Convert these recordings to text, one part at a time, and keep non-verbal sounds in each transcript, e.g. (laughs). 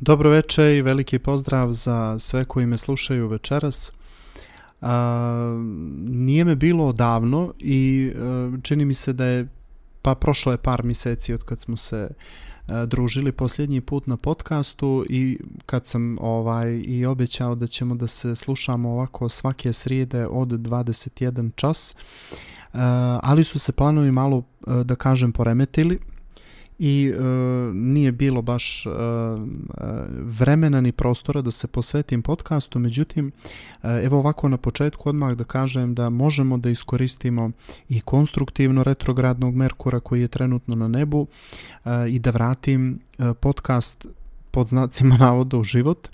Dobro večer i veliki pozdrav za sve koji me slušaju večeras. nije me bilo odavno i e, čini mi se da je, pa prošlo je par mjeseci od kad smo se e, družili posljednji put na podcastu i kad sam ovaj i obećao da ćemo da se slušamo ovako svake srijede od 21 čas, e, ali su se planovi malo, da kažem, poremetili i e, nije bilo baš e, e, vremena ni prostora da se posvetim podcastu, međutim evo ovako na početku odmah da kažem da možemo da iskoristimo i konstruktivno retrogradnog Merkura koji je trenutno na nebu i da vratim podcast pod znacima (laughs) navoda u život.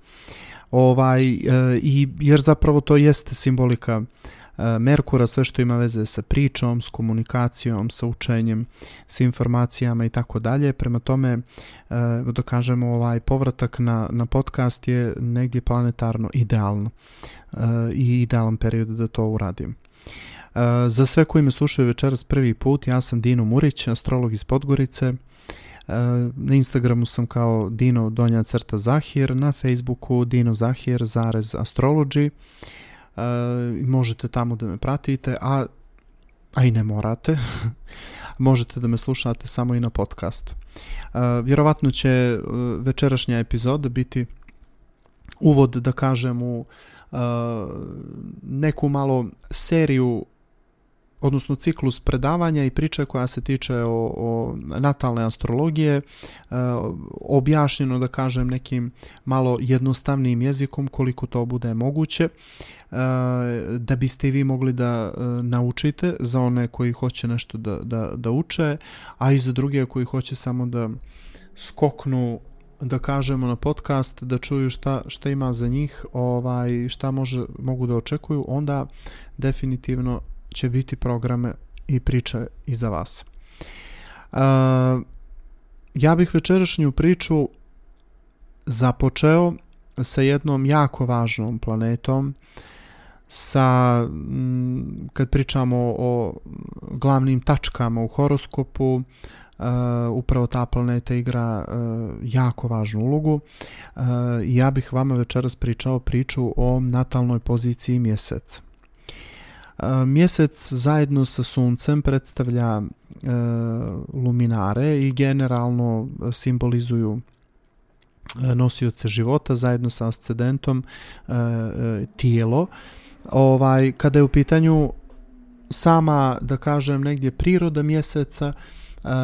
Ovaj i jer zapravo to jeste simbolika E, Merkura, sve što ima veze sa pričom, s komunikacijom, sa učenjem, sa informacijama i tako dalje. Prema tome, e, da kažemo, ovaj povratak na, na podcast je negdje planetarno idealno e, i idealan period da to uradim. Za sve koji me slušaju večeras prvi put, ja sam Dino Murić, astrolog iz Podgorice. Na Instagramu sam kao Dino Donja crta Zahir, na Facebooku Dino Zahir zarez astrology možete tamo da me pratite, a, a i ne morate. (laughs) možete da me slušate samo i na podcastu. Vjerovatno će večerašnja epizoda biti uvod da kažem u neku malo seriju odnosno ciklus predavanja i priče koja se tiče o, o natalne astrologije, e, objašnjeno da kažem nekim malo jednostavnijim jezikom koliko to bude moguće, e, da biste vi mogli da e, naučite za one koji hoće nešto da, da, da uče, a i za druge koji hoće samo da skoknu da kažemo na podcast da čuju šta, šta ima za njih ovaj šta može, mogu da očekuju onda definitivno će biti programe i priče i za vas. Uh, ja bih večerašnju priču započeo sa jednom jako važnom planetom, sa, mm, kad pričamo o glavnim tačkama u horoskopu, uh, upravo ta planeta igra uh, jako važnu ulogu. Ja bih vama večeras pričao priču o natalnoj poziciji mjeseca. Mjesec zajedno sa suncem predstavlja e, luminare i generalno simbolizuju e, nosioce života zajedno sa ascendentom e, tijelo. Ovaj, kada je u pitanju sama, da kažem, negdje priroda mjeseca,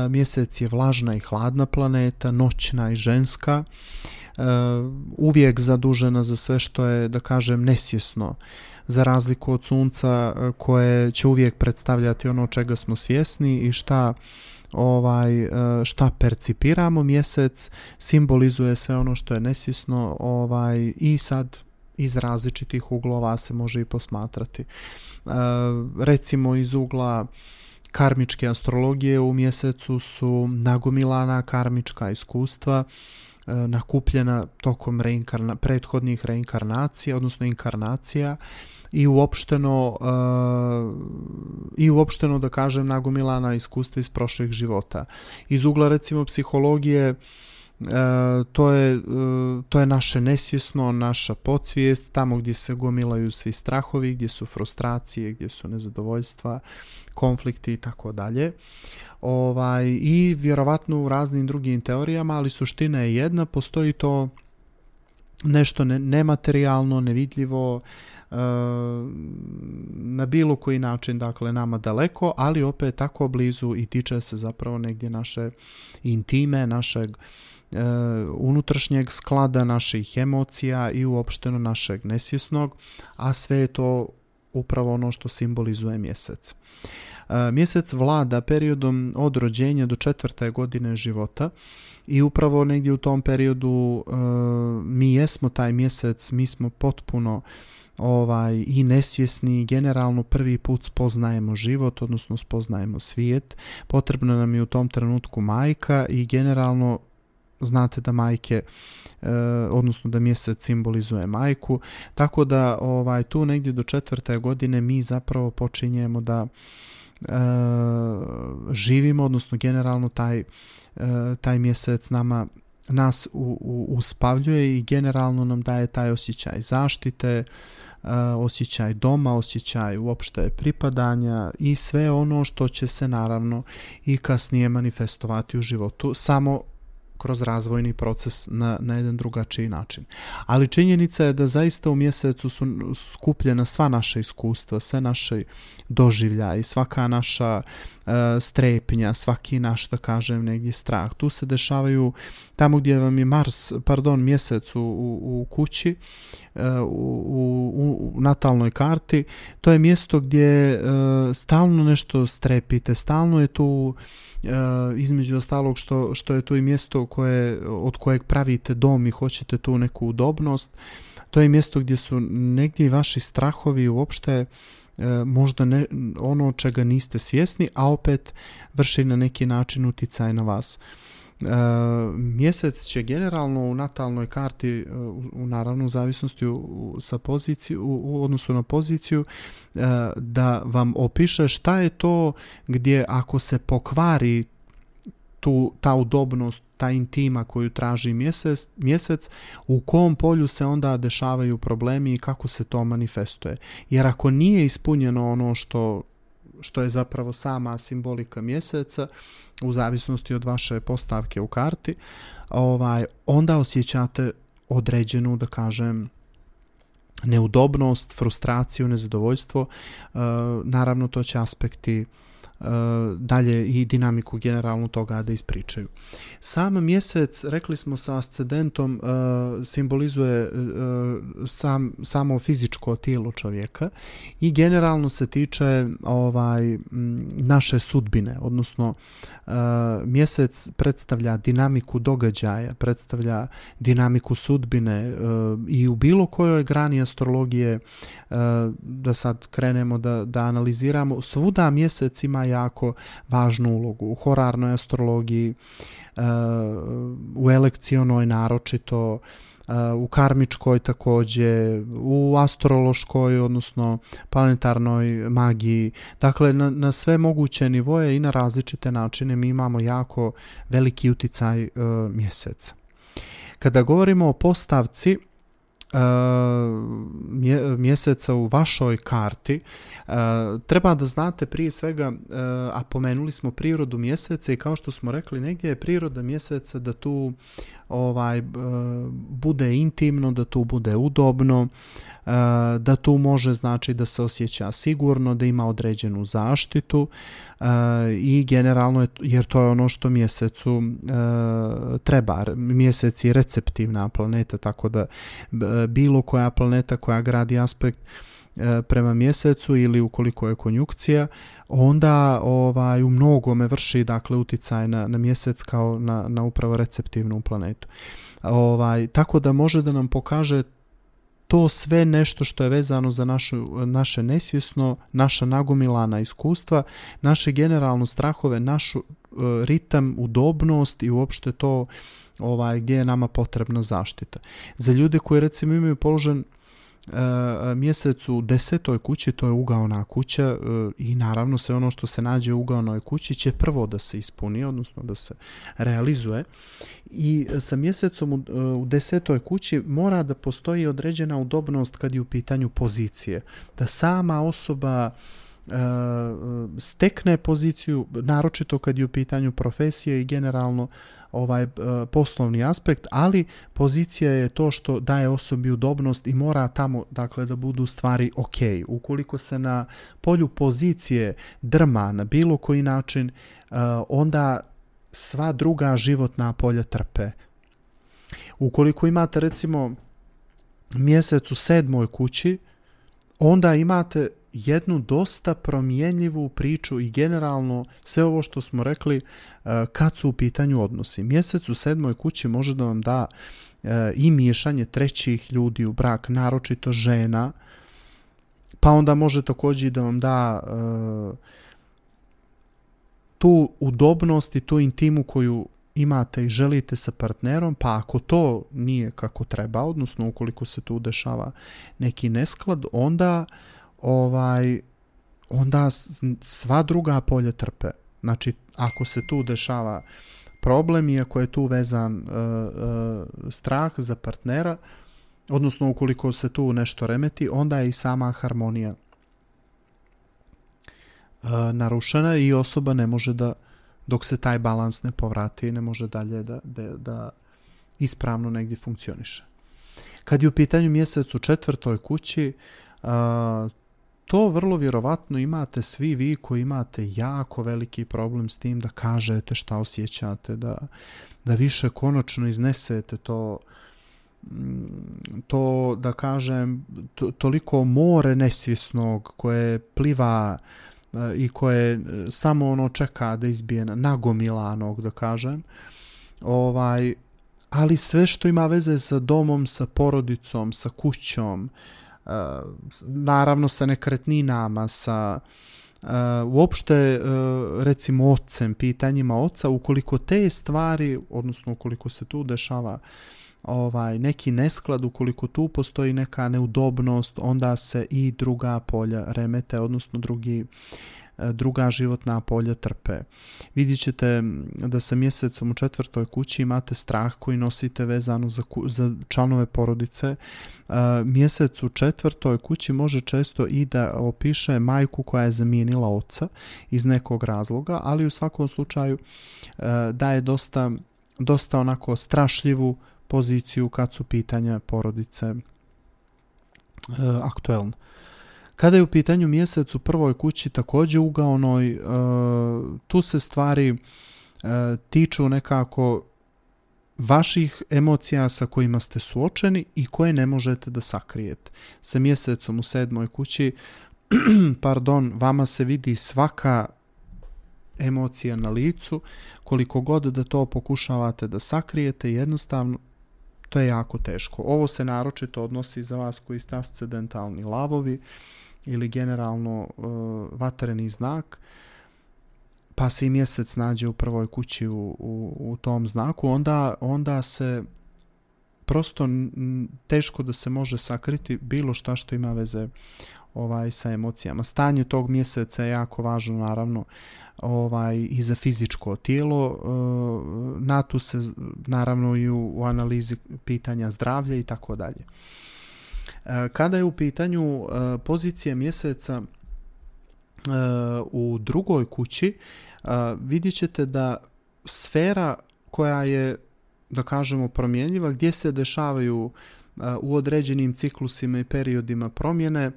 mjesec je vlažna i hladna planeta, noćna i ženska, uvijek zadužena za sve što je, da kažem, nesjesno za razliku od sunca e, koje će uvijek predstavljati ono čega smo svjesni i šta ovaj e, šta percipiramo mjesec simbolizuje sve ono što je nesvjesno ovaj i sad iz različitih uglova se može i posmatrati. E, recimo iz ugla karmičke astrologije u mjesecu su nagomilana karmička iskustva nakupljena tokom reinkarna, prethodnih reinkarnacija, odnosno inkarnacija i uopšteno uh, i uopšteno da kažem nagomilana iskustva iz prošlih života. Iz ugla recimo psihologije to, je, uh, to je naše nesvjesno, naša podsvijest, tamo gdje se gomilaju svi strahovi, gdje su frustracije, gdje su nezadovoljstva, konflikti i tako dalje. Ovaj, I vjerovatno u raznim drugim teorijama, ali suština je jedna, postoji to nešto nematerijalno, nevidljivo, na bilo koji način dakle nama daleko, ali opet tako blizu i tiče se zapravo negdje naše intime, našeg e, unutrašnjeg sklada naših emocija i uopšteno našeg nesvjesnog, a sve je to upravo ono što simbolizuje mjesec. E, mjesec vlada periodom od rođenja do četvrte godine života i upravo negdje u tom periodu e, mi jesmo taj mjesec, mi smo potpuno ovaj i nesvjesni generalno prvi put spoznajemo život, odnosno spoznajemo svijet. Potrebno nam je u tom trenutku majka i generalno znate da majke e, odnosno da mjesec simbolizuje majku. Tako da ovaj tu negdje do četvrte godine mi zapravo počinjemo da e, živimo odnosno generalno taj, e, taj mjesec nama nas u, u, uspavljuje i generalno nam daje taj osjećaj zaštite, osjećaj doma, osjećaj uopšte pripadanja i sve ono što će se naravno i kasnije manifestovati u životu. Samo kroz razvojni proces na, na jedan drugačiji način. Ali činjenica je da zaista u mjesecu su skupljena sva naša iskustva, sve naše doživlja i svaka naša strepnja, svaki naš, da kažem, negdje strah. Tu se dešavaju tamo gdje vam je Mars, pardon, mjesec u, u, kući, uh, u, u, natalnoj karti, to je mjesto gdje uh, stalno nešto strepite, stalno je tu između ostalog što, što je to i mjesto koje, od kojeg pravite dom i hoćete tu neku udobnost, to je mjesto gdje su negdje vaši strahovi uopšte E, možda ne, ono čega niste svjesni, a opet vrši na neki način uticaj na vas. E, mjesec će generalno u natalnoj karti, e, u, naravno u zavisnosti u, sa poziciju, u, odnosu na poziciju, da vam opiše šta je to gdje ako se pokvari tu, ta udobnost, ta intima koju traži mjesec, mjesec, u kom polju se onda dešavaju problemi i kako se to manifestuje. Jer ako nije ispunjeno ono što, što je zapravo sama simbolika mjeseca, u zavisnosti od vaše postavke u karti, ovaj, onda osjećate određenu, da kažem, neudobnost, frustraciju, nezadovoljstvo. E, naravno, to će aspekti dalje i dinamiku generalnu toga da ispričaju. Sam mjesec, rekli smo sa ascendentom, e, simbolizuje e, sam, samo fizičko tijelo čovjeka i generalno se tiče ovaj naše sudbine, odnosno mjesec predstavlja dinamiku događaja, predstavlja dinamiku sudbine i u bilo kojoj grani astrologije da sad krenemo da, da analiziramo, svuda mjesec ima jako važnu ulogu. U horarnoj astrologiji, uh, u elekcionoj naročito, uh, u karmičkoj također, u astrološkoj, odnosno planetarnoj magiji. Dakle, na, na sve moguće nivoje i na različite načine mi imamo jako veliki uticaj uh, mjeseca. Kada govorimo o postavci, mjeseca u vašoj karti. Treba da znate prije svega a pomenuli smo prirodu mjeseca i kao što smo rekli negdje je priroda mjeseca da tu ovaj bude intimno da tu bude udobno da tu može znači da se osjeća sigurno, da ima određenu zaštitu i generalno je, jer to je ono što mjesecu treba. Mjesec je receptivna planeta, tako da bilo koja planeta koja gradi aspekt prema mjesecu ili ukoliko je konjukcija, onda ovaj u mnogome vrši dakle uticaj na, na mjesec kao na, na upravo receptivnu planetu. Ovaj tako da može da nam pokaže to sve nešto što je vezano za našu, naše nesvjesno, naša nagomilana iskustva, naše generalno strahove, našu e, ritam, udobnost i uopšte to ovaj gdje je nama potrebna zaštita. Za ljude koji recimo imaju položen E, mjesec u desetoj kući, to je ugaona kuća e, i naravno sve ono što se nađe u ugaonoj kući će prvo da se ispuni, odnosno da se realizuje. I sa mjesecom e, u desetoj kući mora da postoji određena udobnost kad je u pitanju pozicije. Da sama osoba stekne poziciju, naročito kad je u pitanju profesije i generalno ovaj poslovni aspekt, ali pozicija je to što daje osobi udobnost i mora tamo dakle da budu stvari ok. Ukoliko se na polju pozicije drma na bilo koji način, onda sva druga životna polja trpe. Ukoliko imate recimo mjesec u sedmoj kući, onda imate jednu dosta promjenjivu priču i generalno sve ovo što smo rekli e, kad su u pitanju odnosi. Mjesec u sedmoj kući može da vam da e, i miješanje trećih ljudi u brak, naročito žena, pa onda može također da vam da e, tu udobnost i tu intimu koju imate i želite sa partnerom, pa ako to nije kako treba, odnosno ukoliko se tu dešava neki nesklad, onda ovaj onda sva druga polja trpe. Znači, ako se tu dešava problem i ako je tu vezan uh, uh, strah za partnera, odnosno ukoliko se tu nešto remeti, onda je i sama harmonija uh, narušena i osoba ne može da, dok se taj balans ne povrati, ne može dalje da, da, da ispravno negdje funkcioniše. Kad je u pitanju mjesec u četvrtoj kući, to vrlo vjerovatno imate svi vi koji imate jako veliki problem s tim da kažete šta osjećate, da, da više konačno iznesete to to da kažem to, toliko more nesvjesnog koje pliva e, i koje samo ono čeka da izbije nagomilanog da kažem. Ovaj ali sve što ima veze sa domom, sa porodicom, sa kućom, naravno sa nekretninama, sa uh, uopšte uh, recimo ocem, pitanjima oca, ukoliko te stvari, odnosno ukoliko se tu dešava ovaj neki nesklad, ukoliko tu postoji neka neudobnost, onda se i druga polja remete, odnosno drugi druga životna polja trpe. Vidjet ćete da sa mjesecom u četvrtoj kući imate strah koji nosite vezano za, za članove porodice. E, mjesec u četvrtoj kući može često i da opiše majku koja je zamijenila oca iz nekog razloga, ali u svakom slučaju e, daje dosta, dosta onako strašljivu poziciju kad su pitanja porodice aktuelne. Kada je u pitanju mjesec u prvoj kući također ugaonoj, e, tu se stvari e, tiču nekako vaših emocija sa kojima ste suočeni i koje ne možete da sakrijete. Sa mjesecom u sedmoj kući, (clears throat) pardon, vama se vidi svaka emocija na licu, koliko god da to pokušavate da sakrijete, jednostavno to je jako teško. Ovo se naročito odnosi za vas koji ste ascedentalni lavovi, ili generalno uh, vatreni znak, pa se i mjesec nađe u prvoj kući u, u, u tom znaku, onda, onda se prosto teško da se može sakriti bilo šta što ima veze ovaj sa emocijama. Stanje tog mjeseca je jako važno naravno ovaj i za fizičko tijelo. Uh, na tu se naravno i u, u analizi pitanja zdravlja i tako dalje. E, kada je u pitanju e, pozicije mjeseca e, u drugoj kući, vidjet ćete da sfera koja je, da kažemo, promjenljiva, gdje se dešavaju u određenim ciklusima i periodima promjene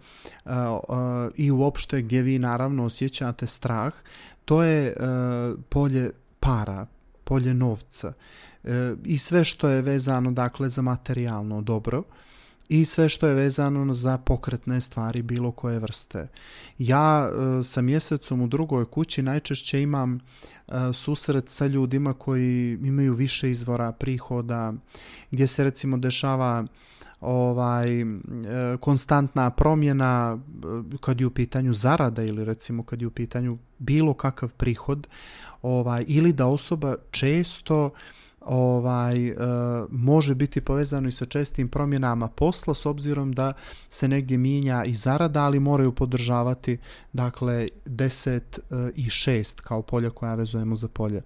i uopšte gdje vi naravno osjećate strah, to je polje para, polje novca. I sve što je vezano dakle za materijalno dobro i sve što je vezano za pokretne stvari bilo koje vrste. Ja e, sa mjesecom u drugoj kući najčešće imam e, susret sa ljudima koji imaju više izvora prihoda, gdje se recimo dešava ovaj e, konstantna promjena kad je u pitanju zarada ili recimo kad je u pitanju bilo kakav prihod ovaj ili da osoba često ovaj e, može biti povezano i sa čestim promjenama posla s obzirom da se negdje mijenja i zarada, ali moraju podržavati dakle 10 e, i 6 kao polja koja vezujemo za polje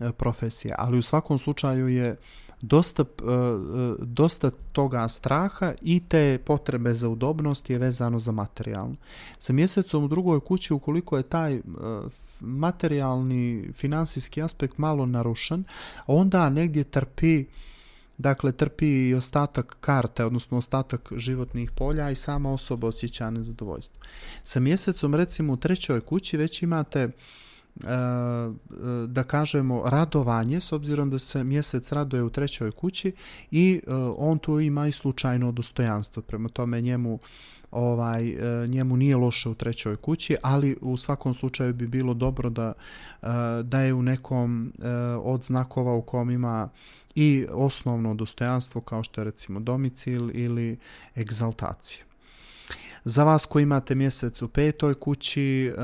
e, profesije. Ali u svakom slučaju je dosta, e, e, dosta toga straha i te potrebe za udobnost je vezano za materijalno. Sa mjesecom u drugoj kući ukoliko je taj e, materijalni finansijski aspekt malo narušen, onda negdje trpi Dakle, trpi i ostatak karte, odnosno ostatak životnih polja i sama osoba osjeća nezadovoljstvo. Sa mjesecom, recimo, u trećoj kući već imate da kažemo radovanje s obzirom da se mjesec raduje u trećoj kući i on tu ima i slučajno dostojanstvo. Prema tome njemu ovaj njemu nije loše u trećoj kući ali u svakom slučaju bi bilo dobro da da je u nekom od znakova u kom ima i osnovno dostojanstvo kao što je recimo domicil ili egzaltacija za vas koji imate mjesec u petoj kući, eh,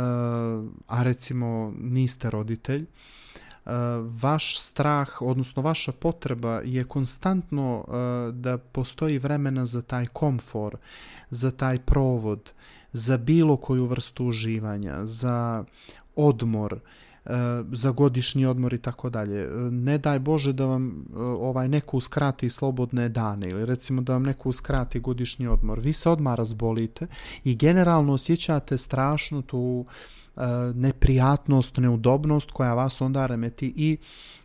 a recimo niste roditelj, eh, vaš strah, odnosno vaša potreba je konstantno eh, da postoji vremena za taj komfor, za taj provod, za bilo koju vrstu uživanja, za odmor, za godišnji odmor i tako dalje. Ne daj Bože da vam ovaj neko uskrati slobodne dane ili recimo da vam neko uskrati godišnji odmor. Vi se odmah razbolite i generalno osjećate strašnu tu neprijatnost, neudobnost koja vas onda remeti i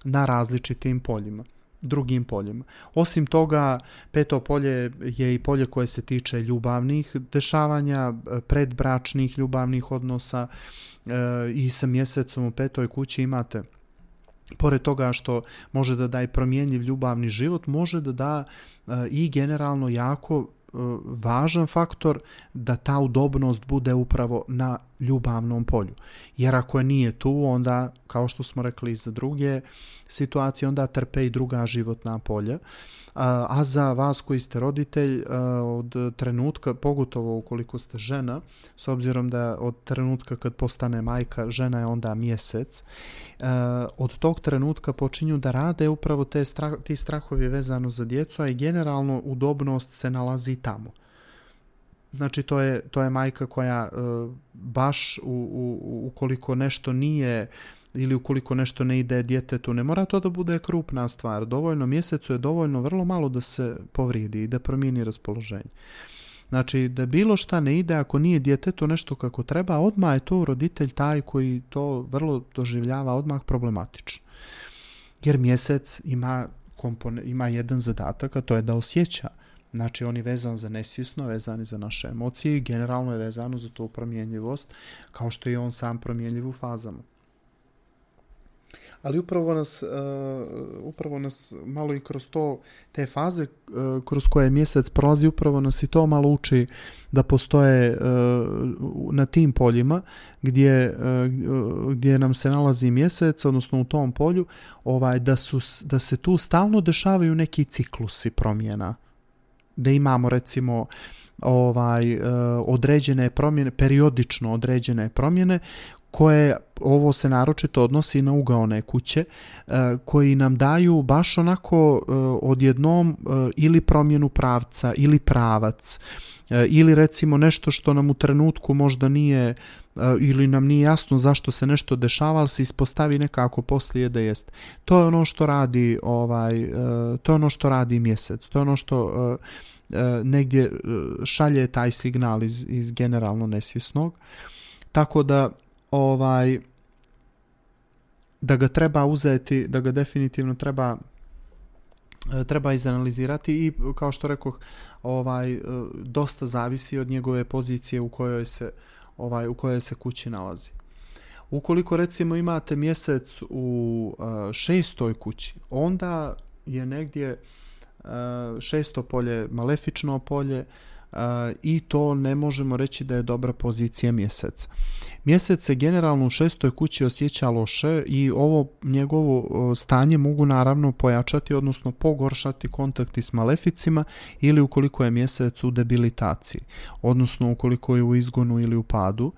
na različitim poljima drugim poljima. Osim toga, peto polje je i polje koje se tiče ljubavnih dešavanja, predbračnih ljubavnih odnosa e, i sa mjesecom u petoj kući imate pored toga što može da da i promjenjiv ljubavni život, može da da e, i generalno jako E, važan faktor da ta udobnost bude upravo na ljubavnom polju. Jer ako je nije tu, onda, kao što smo rekli za druge situacije, onda trpe i druga životna polja a za vas koji ste roditelj od trenutka, pogotovo ukoliko ste žena, s obzirom da od trenutka kad postane majka, žena je onda mjesec, od tog trenutka počinju da rade upravo te ti strahovi vezano za djecu, a i generalno udobnost se nalazi tamo. Znači to je, to je majka koja baš u, u, ukoliko nešto nije ili ukoliko nešto ne ide djetetu, ne mora to da bude krupna stvar. Dovoljno mjesecu je dovoljno vrlo malo da se povrijedi i da promijeni raspoloženje. Znači, da bilo šta ne ide, ako nije djetetu nešto kako treba, odmah je to roditelj taj koji to vrlo doživljava odmah problematično. Jer mjesec ima, kompone, ima jedan zadatak, a to je da osjeća. Znači, on je vezan za nesvjesno, vezan je za naše emocije i generalno je vezano za tu promjenjivost, kao što je on sam promjenjiv u fazama ali upravo nas, uh, upravo nas malo i kroz to, te faze uh, kroz koje mjesec prolazi, upravo nas i to malo uči da postoje uh, na tim poljima gdje, gdje nam se nalazi mjesec, odnosno u tom polju, ovaj, da, su, da se tu stalno dešavaju neki ciklusi promjena. Da imamo recimo ovaj određene promjene, periodično određene promjene koje ovo se naročito odnosi na ugaone kuće e, koji nam daju baš onako e, odjednom e, ili promjenu pravca ili pravac ili recimo nešto što nam u trenutku možda nije ili nam nije jasno zašto se nešto dešava, ali se ispostavi nekako poslije da jest. To je ono što radi ovaj to je ono što radi mjesec. To je ono što negdje šalje taj signal iz, iz generalno nesvjesnog. Tako da ovaj da ga treba uzeti, da ga definitivno treba e, treba izanalizirati i kao što rekoh ovaj e, dosta zavisi od njegove pozicije u kojoj se ovaj u kojoj se kući nalazi. Ukoliko recimo imate mjesec u e, šestoj kući, onda je negdje šesto polje malefično polje, i to ne možemo reći da je dobra pozicija mjeseca. Mjesec se generalno u šestoj kući osjeća loše i ovo njegovo stanje mogu naravno pojačati, odnosno pogoršati kontakti s maleficima ili ukoliko je mjesec u debilitaciji, odnosno ukoliko je u izgonu ili u padu.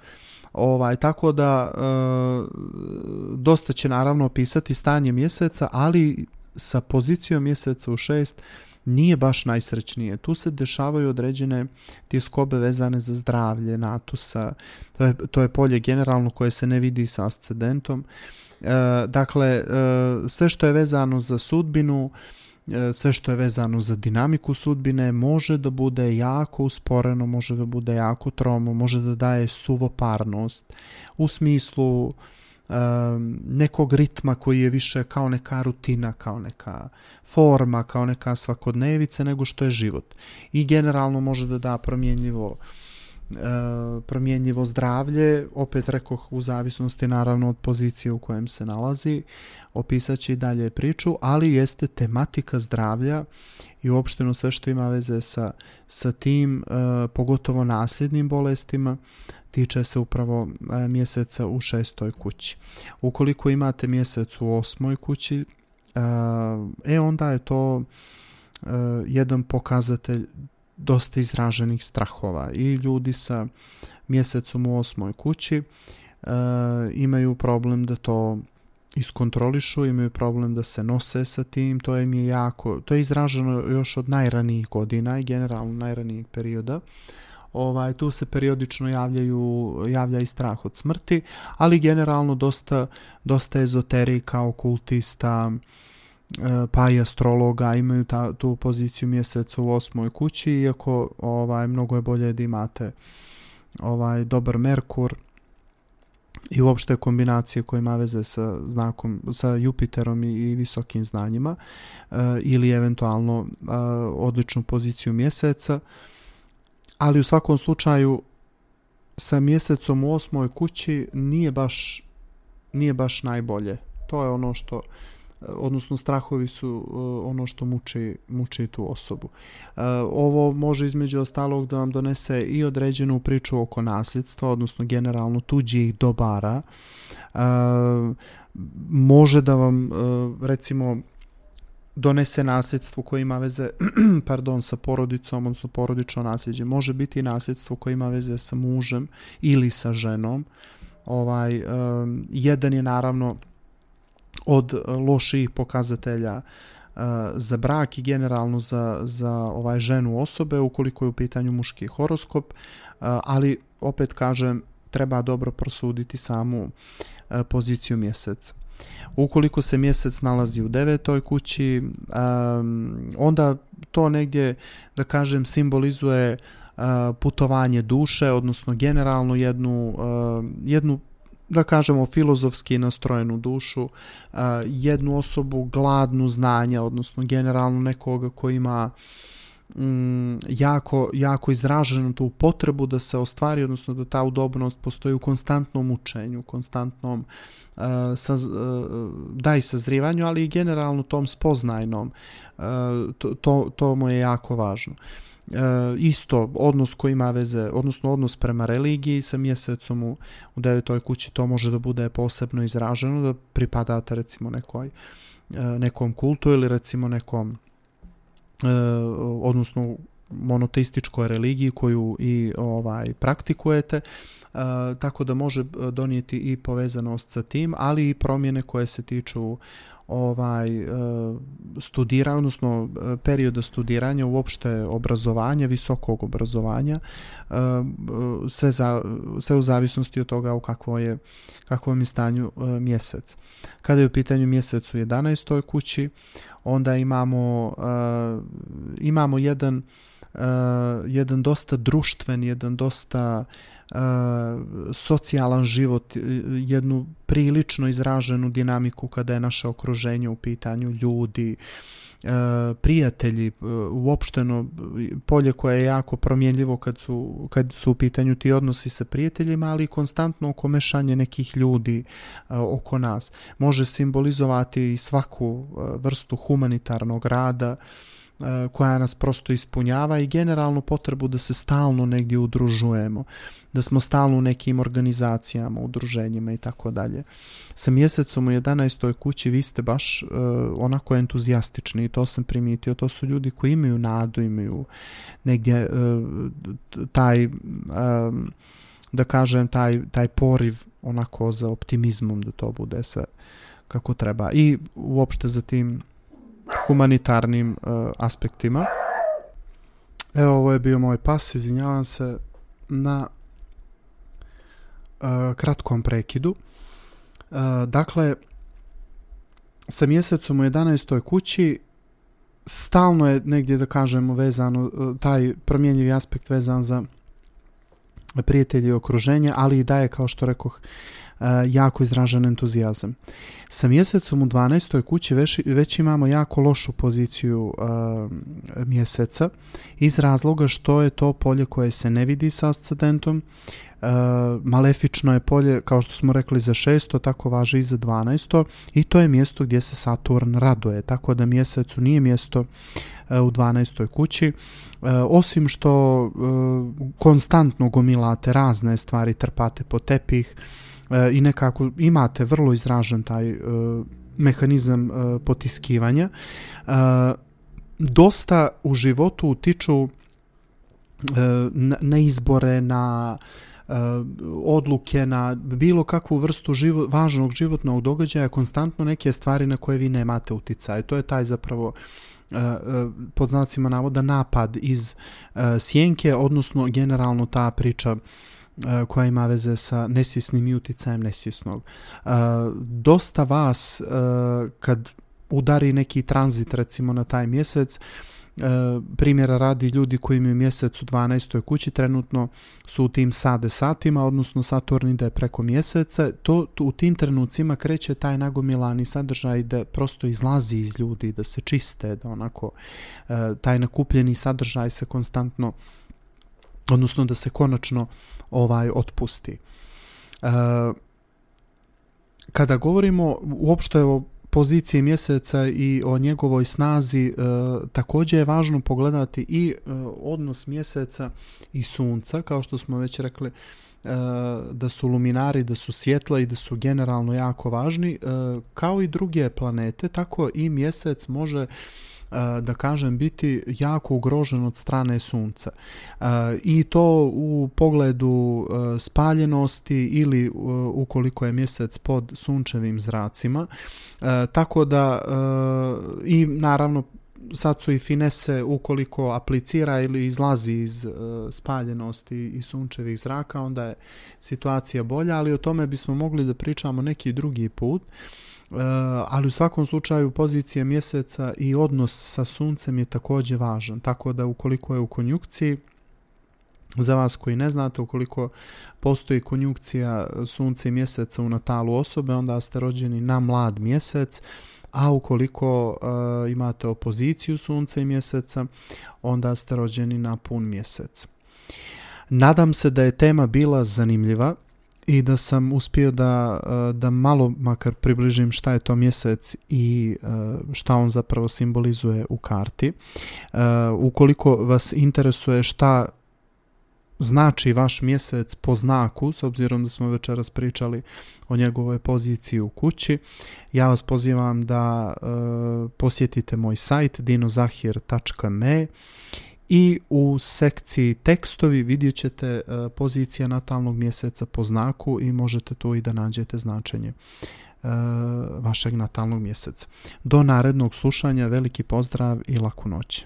Ovaj, tako da e, dosta će naravno opisati stanje mjeseca, ali sa pozicijom mjeseca u šest nije baš najsrećnije. Tu se dešavaju određene tjeskobe vezane za zdravlje natusa. To je, to je polje generalno koje se ne vidi sa ascendentom. E, dakle, e, sve što je vezano za sudbinu, e, sve što je vezano za dinamiku sudbine može da bude jako usporeno, može da bude jako tromo, može da daje suvoparnost u smislu nekog ritma koji je više kao neka rutina, kao neka forma, kao neka svakodnevica nego što je život. I generalno može da da promjenjivo promjenjivo zdravlje, opet rekoh u zavisnosti naravno od pozicije u kojem se nalazi, opisat će i dalje priču, ali jeste tematika zdravlja i uopšteno sve što ima veze sa, sa tim, pogotovo nasljednim bolestima, tiče se upravo e, mjeseca u šestoj kući. Ukoliko imate mjesec u osmoj kući, e, e onda je to e, jedan pokazatelj dosta izraženih strahova. I ljudi sa mjesecom u osmoj kući imaju problem da to iskontrolišu, imaju problem da se nose sa tim, to im je jako, to je izraženo još od najranijih godina i generalno najranijih perioda. Ovaj, tu se periodično javljaju, javlja i strah od smrti, ali generalno dosta, dosta ezoterika, okultista, e, pa i astrologa imaju ta, tu poziciju mjeseca u osmoj kući, iako ovaj, mnogo je bolje da imate ovaj dobar Merkur i uopšte kombinacije koje ima veze sa znakom, sa Jupiterom i, i visokim znanjima e, ili eventualno e, odličnu poziciju mjeseca. Ali u svakom slučaju sa mjesecom u osmoj kući nije baš nije baš najbolje. To je ono što odnosno strahovi su ono što muči, muči tu osobu. E, ovo može između ostalog da vam donese i određenu priču oko nasljedstva, odnosno generalno tuđih dobara. E, može da vam e, recimo donese nasljedstvo koje ima veze (clears throat) pardon, sa porodicom, odnosno porodično nasljeđe. Može biti i nasljedstvo koje ima veze sa mužem ili sa ženom. Ovaj, jedan je naravno od e, loših pokazatelja e, za brak i generalno za, za ovaj ženu osobe ukoliko je u pitanju muški horoskop, e, ali opet kažem treba dobro prosuditi samu poziciju mjeseca. Ukoliko se mjesec nalazi u devetoj kući, onda to negdje, da kažem, simbolizuje putovanje duše, odnosno generalno jednu, jednu da kažemo filozofski nastrojenu dušu, jednu osobu gladnu znanja, odnosno generalno nekoga ko ima mm, jako, jako izraženu tu potrebu da se ostvari, odnosno da ta udobnost postoji u konstantnom učenju, konstantnom uh, saz, uh, da i sazrivanju, ali i generalno tom spoznajnom. to, to, to mu je jako važno. E, isto odnos koji ima veze, odnosno odnos prema religiji sa mjesecom u, u devetoj kući to može da bude posebno izraženo, da pripadate recimo nekoj, e, nekom kultu ili recimo nekom e, odnosno monoteističkoj religiji koju i ovaj praktikujete, e, tako da može donijeti i povezanost sa tim, ali i promjene koje se tiču ovaj e, studira odnosno e, perioda studiranja uopšte obrazovanja visokog obrazovanja e, sve za sve u zavisnosti od toga u kakvo je kakvom je stanju mjesec kada je u pitanju mjesec u 11. kući onda imamo imamo jedan jedan dosta društven jedan dosta socijalan život, jednu prilično izraženu dinamiku kada je naše okruženje u pitanju ljudi, prijatelji, uopšteno polje koje je jako promjenljivo kad su, kad su u pitanju ti odnosi sa prijateljima, ali i konstantno okomešanje nekih ljudi oko nas. Može simbolizovati i svaku vrstu humanitarnog rada, koja nas prosto ispunjava i generalno potrebu da se stalno negdje udružujemo, da smo stalno u nekim organizacijama, udruženjima i tako dalje. Sa mjesecom u 11. kući vi ste baš uh, onako entuzijastični i to sam primijetio. To su ljudi koji imaju nadu, imaju negdje uh, taj, um, da kažem, taj, taj poriv onako za optimizmom da to bude sve kako treba. I uopšte za tim humanitarnim uh, aspektima. Evo, ovo je bio moj pas, izvinjavam se na uh, kratkom prekidu. Uh, dakle, sa mjesecom u 11. kući stalno je negdje da kažemo vezano, taj promjenjivi aspekt vezan za prijatelji i okruženje, ali i daje, kao što rekoh, E, jako izražen entuzijazam. Sa mjesecom u 12. kući već, već imamo jako lošu poziciju uh, mjeseca iz razloga što je to polje koje se ne vidi sa ascendentom, Uh, malefično je polje, kao što smo rekli, za šesto, tako važi i za 12. I to je mjesto gdje se Saturn raduje, tako da mjesecu nije mjesto uh, u 12. kući. Uh, osim što konstantno gomilate razne stvari, trpate po tepih, E, i nekako imate vrlo izražen taj e, mehanizam e, potiskivanja. Dosta u životu utiču na izbore, na odluke, na bilo kakvu vrstu živo, važnog životnog događaja, konstantno neke stvari na koje vi nemate uticaje. To je taj zapravo pod znacima navoda napad iz sjenke, odnosno generalno ta priča koja ima veze sa nesvjesnim i utjecajem nesvjesnog. Dosta vas kad udari neki tranzit recimo na taj mjesec, primjera radi ljudi koji imaju mjesec u 12. kući trenutno su u tim sade satima, odnosno Saturn ide preko mjeseca, to, u tim trenucima kreće taj nagomilani sadržaj da prosto izlazi iz ljudi, da se čiste, da onako taj nakupljeni sadržaj se konstantno odnosno da se konačno ovaj otpusti. E, kada govorimo uopšte o poziciji mjeseca i o njegovoj snazi, e, također je važno pogledati i e, odnos mjeseca i sunca, kao što smo već rekli, da su luminari, da su svjetla i da su generalno jako važni, kao i druge planete, tako i mjesec može da kažem biti jako ugrožen od strane sunca. I to u pogledu spaljenosti ili ukoliko je mjesec pod sunčevim zracima. Tako da i naravno sad su i finese ukoliko aplicira ili izlazi iz spaljenosti i sunčevih zraka onda je situacija bolja ali o tome bismo mogli da pričamo neki drugi put ali u svakom slučaju pozicija mjeseca i odnos sa suncem je također važan, tako da ukoliko je u konjukciji, za vas koji ne znate, ukoliko postoji konjukcija sunce i mjeseca u natalu osobe, onda ste rođeni na mlad mjesec, a ukoliko e, imate opoziciju sunca i mjeseca, onda ste rođeni na pun mjesec. Nadam se da je tema bila zanimljiva i da sam uspio da, e, da malo makar približim šta je to mjesec i e, šta on zapravo simbolizuje u karti. E, ukoliko vas interesuje šta znači vaš mjesec po znaku, s obzirom da smo večeras pričali o njegovoj poziciji u kući, ja vas pozivam da posjetite moj sajt dinozahir.me i u sekciji tekstovi vidjet ćete e, pozicija natalnog mjeseca po znaku i možete tu i da nađete značenje e, vašeg natalnog mjeseca. Do narednog slušanja veliki pozdrav i laku noć.